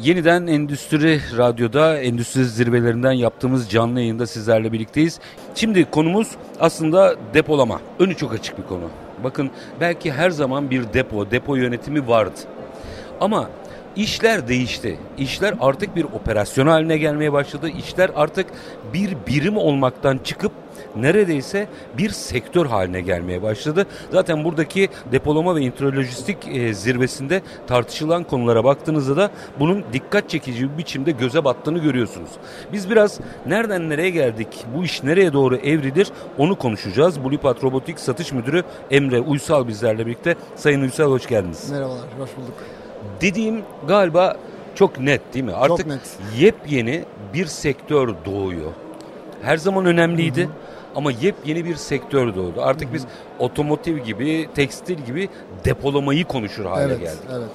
Yeniden Endüstri Radyo'da Endüstri Zirvelerinden yaptığımız canlı yayında sizlerle birlikteyiz. Şimdi konumuz aslında depolama. Önü çok açık bir konu. Bakın belki her zaman bir depo, depo yönetimi vardı. Ama işler değişti. İşler artık bir operasyon haline gelmeye başladı. İşler artık bir birim olmaktan çıkıp neredeyse bir sektör haline gelmeye başladı. Zaten buradaki depolama ve intralojistik e, zirvesinde tartışılan konulara baktığınızda da bunun dikkat çekici bir biçimde göze battığını görüyorsunuz. Biz biraz nereden nereye geldik, bu iş nereye doğru evrilir onu konuşacağız. Bulipat Robotik Satış Müdürü Emre Uysal bizlerle birlikte. Sayın Uysal hoş geldiniz. Merhabalar, hoş bulduk. Dediğim galiba çok net değil mi? Artık çok net. yepyeni bir sektör doğuyor. Her zaman önemliydi. Hı hı. Ama yepyeni bir sektör doğdu. Artık Hı-hı. biz otomotiv gibi, tekstil gibi depolamayı konuşur hale evet, geldik. Evet.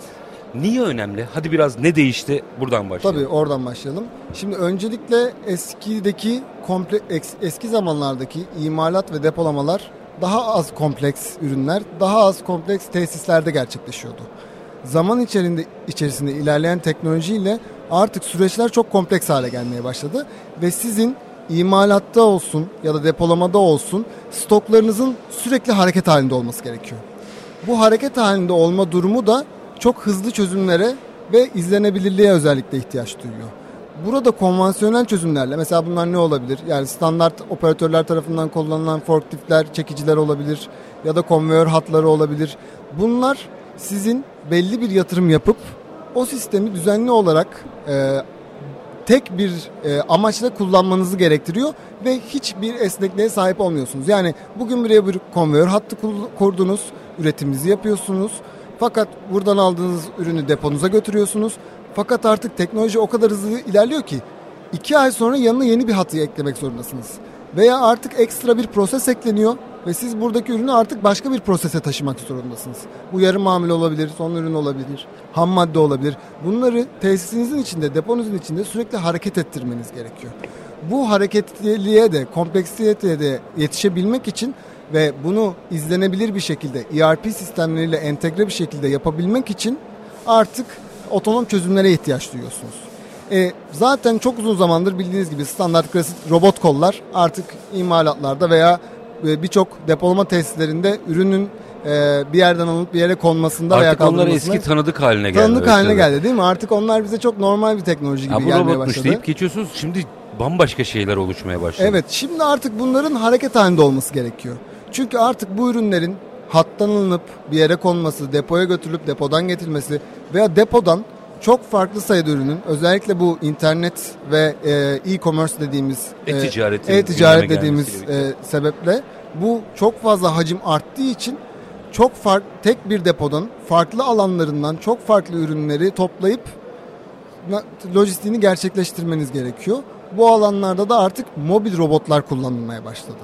Niye önemli? Hadi biraz ne değişti? Buradan başlayalım. Tabii oradan başlayalım. Şimdi öncelikle eskideki komple eski zamanlardaki imalat ve depolamalar daha az kompleks ürünler, daha az kompleks tesislerde gerçekleşiyordu. Zaman içerisinde içerisinde ilerleyen teknolojiyle artık süreçler çok kompleks hale gelmeye başladı ve sizin imalatta olsun ya da depolamada olsun stoklarınızın sürekli hareket halinde olması gerekiyor. Bu hareket halinde olma durumu da çok hızlı çözümlere ve izlenebilirliğe özellikle ihtiyaç duyuyor. Burada konvansiyonel çözümlerle mesela bunlar ne olabilir? Yani standart operatörler tarafından kullanılan forkliftler, çekiciler olabilir ya da konveyör hatları olabilir. Bunlar sizin belli bir yatırım yapıp o sistemi düzenli olarak e, tek bir e, amaçla kullanmanızı gerektiriyor ve hiçbir esnekliğe sahip olmuyorsunuz. Yani bugün buraya bir konveyör hattı kurdunuz, üretiminizi yapıyorsunuz. Fakat buradan aldığınız ürünü deponuza götürüyorsunuz. Fakat artık teknoloji o kadar hızlı ilerliyor ki iki ay sonra yanına yeni bir hatı eklemek zorundasınız. Veya artık ekstra bir proses ekleniyor ve siz buradaki ürünü artık başka bir prosese taşımak zorundasınz. Bu yarım mamule olabilir, son ürün olabilir, ham madde olabilir. Bunları tesisinizin içinde, deponuzun içinde sürekli hareket ettirmeniz gerekiyor. Bu hareketliliğe de, kompleksiyete de yetişebilmek için ve bunu izlenebilir bir şekilde ERP sistemleriyle entegre bir şekilde yapabilmek için artık otonom çözümlere ihtiyaç duyuyorsunuz. E, zaten çok uzun zamandır bildiğiniz gibi standart klasik robot kollar artık imalatlarda veya birçok depolama tesislerinde ürünün e, bir yerden alınıp bir yere konmasında Artık veya kaldırılmasında. Artık onlar eski tanıdık haline geldi. Tanıdık haline geldi değil mi? Artık onlar bize çok normal bir teknoloji gibi ya, gelmeye başladı. deyip geçiyorsunuz. Şimdi bambaşka şeyler oluşmaya başladı. Evet şimdi artık bunların hareket halinde olması gerekiyor. Çünkü artık bu ürünlerin hattan alınıp bir yere konması, depoya götürülüp depodan getirilmesi veya depodan çok farklı sayıda ürünün özellikle bu internet ve e, e-commerce dediğimiz e-ticaret, e, e-ticaret dediğimiz e, sebeple bu çok fazla hacim arttığı için çok fark tek bir depodan farklı alanlarından çok farklı ürünleri toplayıp lojistiğini gerçekleştirmeniz gerekiyor. Bu alanlarda da artık mobil robotlar kullanılmaya başladı.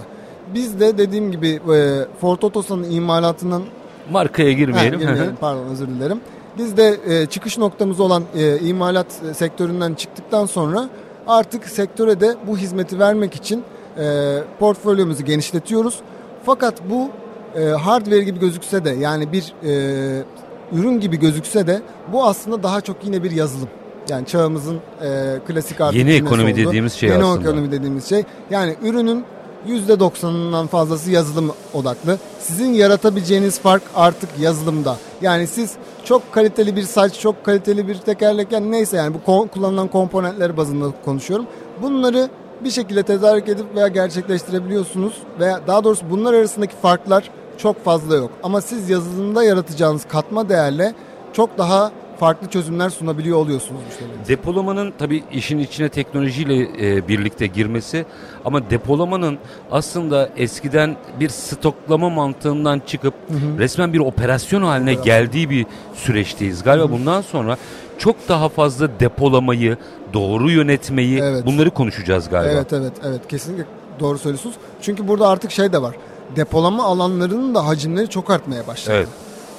Biz de dediğim gibi e, Ford Otosan'ın imalatından markaya girmeyelim. Ha, girmeyelim pardon özür dilerim. Biz de e, çıkış noktamız olan e, imalat sektöründen çıktıktan sonra artık sektöre de bu hizmeti vermek için e, portfolyomuzu genişletiyoruz. Fakat bu e, hardware gibi gözükse de yani bir e, ürün gibi gözükse de bu aslında daha çok yine bir yazılım. Yani çağımızın e, klasik artık yeni ekonomi oldu. dediğimiz şey yeni aslında. Yeni ekonomi dediğimiz şey. Yani ürünün %90'ından fazlası yazılım odaklı. Sizin yaratabileceğiniz fark artık yazılımda. Yani siz çok kaliteli bir saç, çok kaliteli bir tekerlek yani neyse yani bu kullanılan komponentler bazında konuşuyorum. Bunları bir şekilde tedarik edip veya gerçekleştirebiliyorsunuz veya daha doğrusu bunlar arasındaki farklar çok fazla yok. Ama siz yazılımda yaratacağınız katma değerle çok daha farklı çözümler sunabiliyor oluyorsunuz müşterilerinize. Depolamanın tabii işin içine teknolojiyle e, birlikte girmesi ama depolamanın aslında eskiden bir stoklama mantığından çıkıp hı hı. resmen bir operasyon haline evet. geldiği bir süreçteyiz. Galiba hı hı. bundan sonra çok daha fazla depolamayı, doğru yönetmeyi evet. bunları konuşacağız galiba. Evet evet evet kesinlikle doğru söylüyorsunuz. Çünkü burada artık şey de var. Depolama alanlarının da hacimleri çok artmaya başladı. Evet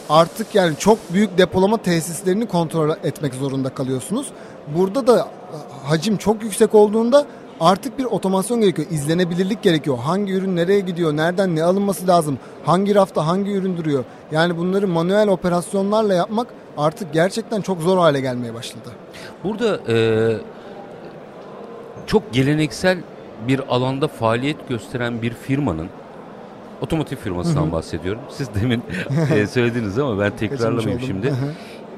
artık yani çok büyük depolama tesislerini kontrol etmek zorunda kalıyorsunuz. Burada da hacim çok yüksek olduğunda Artık bir otomasyon gerekiyor, izlenebilirlik gerekiyor. Hangi ürün nereye gidiyor, nereden ne alınması lazım, hangi rafta hangi ürün duruyor. Yani bunları manuel operasyonlarla yapmak artık gerçekten çok zor hale gelmeye başladı. Burada e, çok geleneksel bir alanda faaliyet gösteren bir firmanın otomotiv firmasından Hı-hı. bahsediyorum. Siz demin e, söylediniz ama ben tekrarlamayayım şimdi. Hı-hı.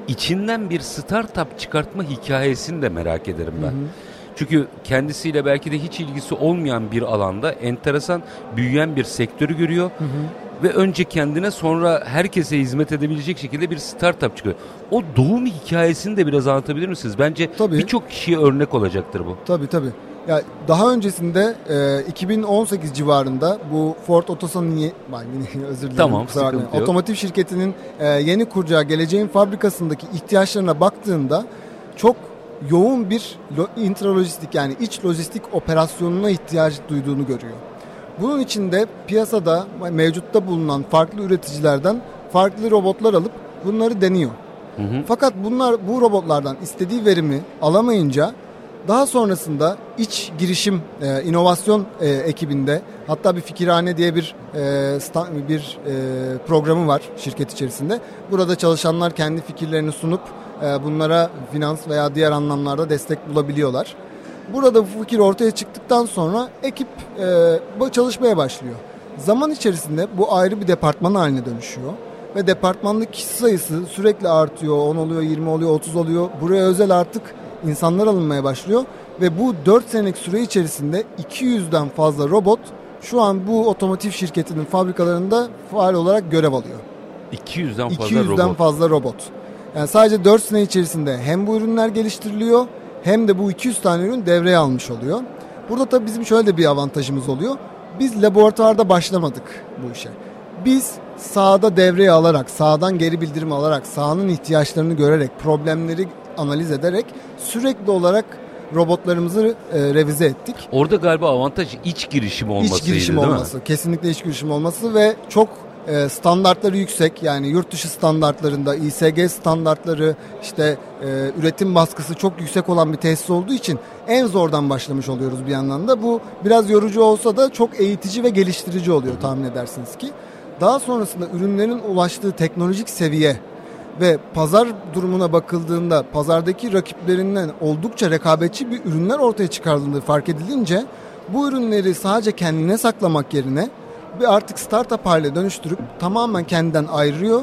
İçinden bir startup çıkartma hikayesini de merak ederim ben. Hı-hı. Çünkü kendisiyle belki de hiç ilgisi olmayan bir alanda enteresan büyüyen bir sektörü görüyor. Hı hı. Ve önce kendine sonra herkese hizmet edebilecek şekilde bir startup çıkıyor. O doğum hikayesini de biraz anlatabilir misiniz? Bence birçok kişiye örnek olacaktır bu. Tabii tabii. Ya daha öncesinde e, 2018 civarında bu Ford Otosan'ın ye- özür dilerim. Tamam, sıkıntı. Otomotiv şirketinin e, yeni kuracağı geleceğin fabrikasındaki ihtiyaçlarına baktığında çok yoğun bir intralojistik yani iç lojistik operasyonuna ihtiyaç duyduğunu görüyor. Bunun için de piyasada mevcutta bulunan farklı üreticilerden farklı robotlar alıp bunları deniyor. Hı hı. Fakat bunlar bu robotlardan istediği verimi alamayınca daha sonrasında iç girişim e, inovasyon e, ekibinde hatta bir fikirhane diye bir e, sta, bir e, programı var şirket içerisinde. Burada çalışanlar kendi fikirlerini sunup e, bunlara finans veya diğer anlamlarda destek bulabiliyorlar. Burada bu fikir ortaya çıktıktan sonra ekip e, çalışmaya başlıyor. Zaman içerisinde bu ayrı bir departman haline dönüşüyor. Ve departmandaki kişi sayısı sürekli artıyor. 10 oluyor, 20 oluyor, 30 oluyor. Buraya özel artık insanlar alınmaya başlıyor. Ve bu 4 senelik süre içerisinde 200'den fazla robot şu an bu otomotiv şirketinin fabrikalarında faal olarak görev alıyor. 200'den fazla 200'den robot. 200'den fazla robot. Yani sadece 4 sene içerisinde hem bu ürünler geliştiriliyor hem de bu 200 tane ürün devreye almış oluyor. Burada tabii bizim şöyle de bir avantajımız oluyor. Biz laboratuvarda başlamadık bu işe. Biz sahada devreye alarak, sahadan geri bildirim alarak, sahanın ihtiyaçlarını görerek, problemleri analiz ederek sürekli olarak robotlarımızı e, revize ettik. Orada galiba avantaj iç girişim olmasıydı İç girişim değil olması. Mi? Kesinlikle iç girişim olması ve çok e, standartları yüksek yani yurt dışı standartlarında İSG standartları işte e, üretim baskısı çok yüksek olan bir tesis olduğu için en zordan başlamış oluyoruz bir yandan da. Bu biraz yorucu olsa da çok eğitici ve geliştirici oluyor tahmin edersiniz ki. Daha sonrasında ürünlerin ulaştığı teknolojik seviye ve pazar durumuna bakıldığında pazardaki rakiplerinden oldukça rekabetçi bir ürünler ortaya çıkarıldığı fark edilince bu ürünleri sadece kendine saklamak yerine bir artık startup haline dönüştürüp tamamen kendinden ayırıyor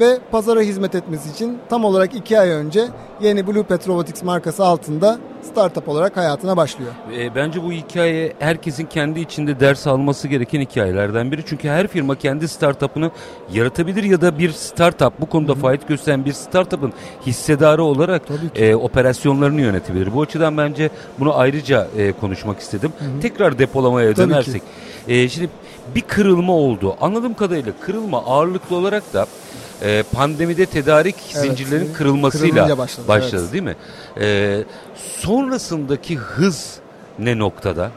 ve pazara hizmet etmesi için tam olarak iki ay önce yeni Blue Pet Robotics markası altında startup olarak hayatına başlıyor. E, bence bu hikaye herkesin kendi içinde ders alması gereken hikayelerden biri. Çünkü her firma kendi startup'ını yaratabilir ya da bir startup bu konuda fayda gösteren bir startup'ın hissedarı olarak e, operasyonlarını yönetebilir. Bu açıdan bence bunu ayrıca e, konuşmak istedim. Hı-hı. Tekrar depolamaya Tabii dönersek. E, şimdi bir kırılma oldu. Anladığım kadarıyla kırılma ağırlıklı olarak da e, pandemide tedarik evet, zincirlerin kırılmasıyla başladı, başladı evet. değil mi? E, sonrasındaki hız ne noktada?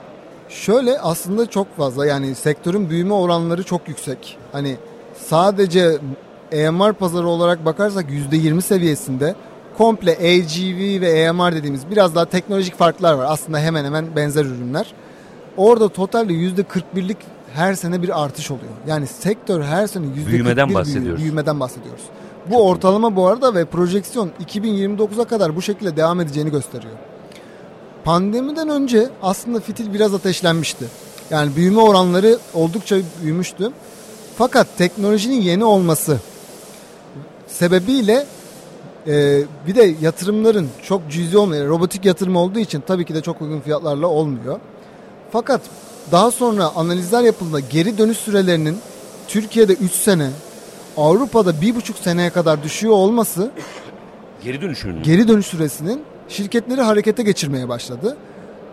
Şöyle aslında çok fazla yani sektörün büyüme oranları çok yüksek. Hani sadece EMR pazarı olarak bakarsak %20 seviyesinde komple AGV ve EMR dediğimiz biraz daha teknolojik farklar var. Aslında hemen hemen benzer ürünler. Orada totalde %41'lik her sene bir artış oluyor. Yani sektör her sene yüzde büyümeden bahsediyoruz. Büyümeden bahsediyoruz. Bu Çok ortalama iyi. bu arada ve projeksiyon 2029'a kadar bu şekilde devam edeceğini gösteriyor. Pandemiden önce aslında fitil biraz ateşlenmişti. Yani büyüme oranları oldukça büyümüştü. Fakat teknolojinin yeni olması sebebiyle e, bir de yatırımların çok cüzi olmuyor. Robotik yatırım olduğu için tabii ki de çok uygun fiyatlarla olmuyor. Fakat daha sonra analizler yapıldığında geri dönüş sürelerinin Türkiye'de 3 sene, Avrupa'da 1,5 seneye kadar düşüyor olması geri dönüşünün geri dönüş süresinin şirketleri harekete geçirmeye başladı.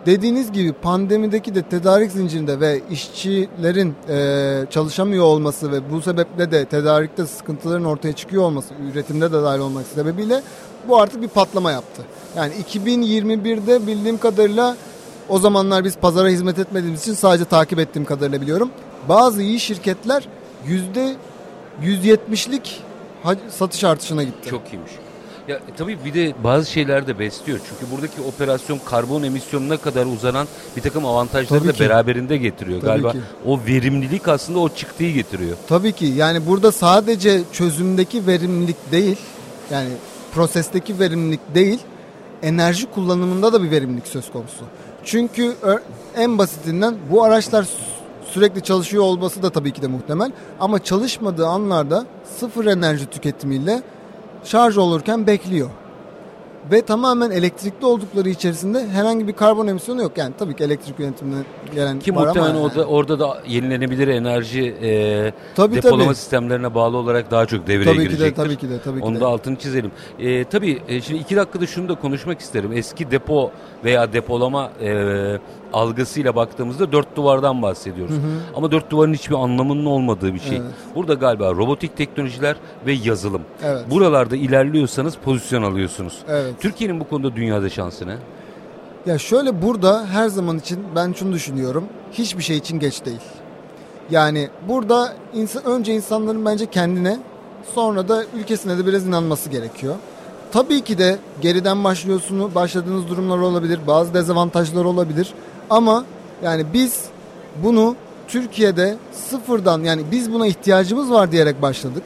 Dediğiniz gibi pandemideki de tedarik zincirinde ve işçilerin e, çalışamıyor olması ve bu sebeple de tedarikte sıkıntıların ortaya çıkıyor olması, üretimde de dahil olması sebebiyle bu artık bir patlama yaptı. Yani 2021'de bildiğim kadarıyla o zamanlar biz pazara hizmet etmediğimiz için sadece takip ettiğim kadarıyla biliyorum. Bazı iyi şirketler yüzde 170'lik satış artışına gitti. Çok iyiymiş. Ya e, tabii bir de bazı şeyler de besliyor. Çünkü buradaki operasyon karbon emisyonuna kadar uzanan bir takım avantajları Tabii da ki. beraberinde getiriyor. Tabii Galiba ki. o verimlilik aslında o çıktıyı getiriyor. Tabii ki yani burada sadece çözümdeki verimlilik değil yani prosesteki verimlilik değil enerji kullanımında da bir verimlilik söz konusu. Çünkü en basitinden bu araçlar sü- sürekli çalışıyor olması da tabii ki de muhtemel ama çalışmadığı anlarda sıfır enerji tüketimiyle şarj olurken bekliyor. Ve tamamen elektrikli oldukları içerisinde herhangi bir karbon emisyonu yok. Yani tabii ki elektrik yönetiminden gelen Ki muhtemelen yani. orada, orada da yenilenebilir enerji e, Tabii, depolama tabii. sistemlerine bağlı olarak daha çok devreye Tabii ki de girecektir. tabii ki de tabii ki Onu de. da altını çizelim. E, tabii e, şimdi iki dakikada şunu da konuşmak isterim. Eski depo veya depolama e, algısıyla baktığımızda dört duvardan bahsediyoruz. Ama dört duvarın hiçbir anlamının olmadığı bir şey. Evet. Burada galiba robotik teknolojiler ve yazılım. Evet. Buralarda ilerliyorsanız pozisyon alıyorsunuz. Evet. Türkiye'nin bu konuda dünyada şansı ne? Ya şöyle burada her zaman için ben şunu düşünüyorum. Hiçbir şey için geç değil. Yani burada insan, önce insanların bence kendine sonra da ülkesine de biraz inanması gerekiyor. Tabii ki de geriden başlıyorsunuz, başladığınız durumlar olabilir, bazı dezavantajlar olabilir. Ama yani biz bunu Türkiye'de sıfırdan yani biz buna ihtiyacımız var diyerek başladık.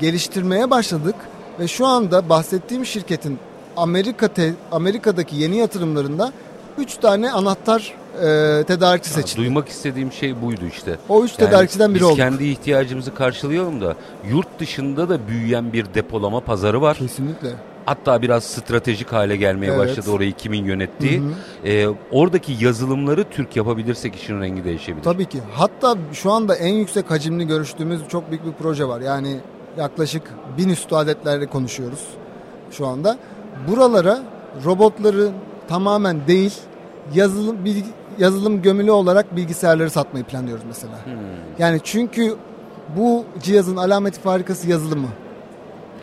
Geliştirmeye başladık ve şu anda bahsettiğim şirketin Amerika te- Amerika'daki yeni yatırımlarında 3 tane anahtar e, tedarikçi Ya, seçildi. duymak istediğim şey buydu işte. O üç tedarikçiden biri biz olduk. kendi ihtiyacımızı karşılayalım da yurt dışında da büyüyen bir depolama pazarı var. Kesinlikle. Hatta biraz stratejik hale gelmeye Evet. başladı orayı kimin yönettiği. Ee, oradaki yazılımları Türk yapabilirsek işin rengi değişebilir. Tabii ki. Hatta şu anda en yüksek hacimli görüştüğümüz çok büyük bir proje var. Yani yaklaşık bin üstü adetlerle konuşuyoruz şu anda. Buralara robotları tamamen değil yazılım bilgi, yazılım gömülü olarak bilgisayarları satmayı planlıyoruz mesela. Hmm. Yani çünkü bu cihazın alameti farikası yazılımı.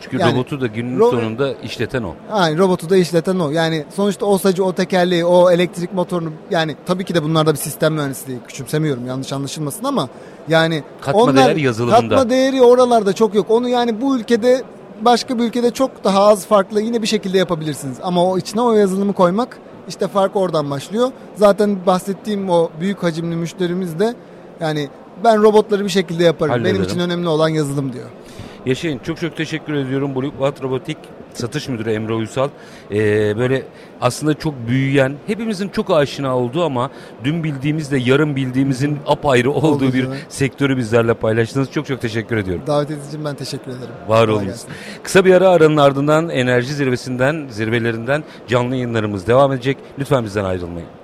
Çünkü Yani robotu da günün ro- sonunda işleten o. Yani robotu da işleten o. Yani sonuçta o sacı, o tekerleği, o elektrik motorunu yani tabii ki de bunlarda bir sistem mühendisliği küçümsemiyorum yanlış anlaşılmasın ama yani Katma değer yazılımında. Katma değeri oralarda çok yok. Onu yani bu ülkede başka bir ülkede çok daha az farklı yine bir şekilde yapabilirsiniz. Ama o içine o yazılımı koymak işte fark oradan başlıyor. Zaten bahsettiğim o büyük hacimli müşterimiz de yani ben robotları bir şekilde yaparım. Benim Hallederim. için önemli olan yazılım diyor. Yaşayın. Çok çok teşekkür ediyorum. Blue Watt Robotik satış müdürü Emre Uysal. Ee, böyle aslında çok büyüyen, hepimizin çok aşina olduğu ama dün bildiğimizle yarın bildiğimizin apayrı olduğu Olduğu bir sektörü bizlerle paylaştınız. Çok çok teşekkür ediyorum. Davet için ben teşekkür ederim. Var olunuz. Kısa bir ara aranın ardından enerji zirvesinden, zirvelerinden canlı yayınlarımız devam edecek. Lütfen bizden ayrılmayın.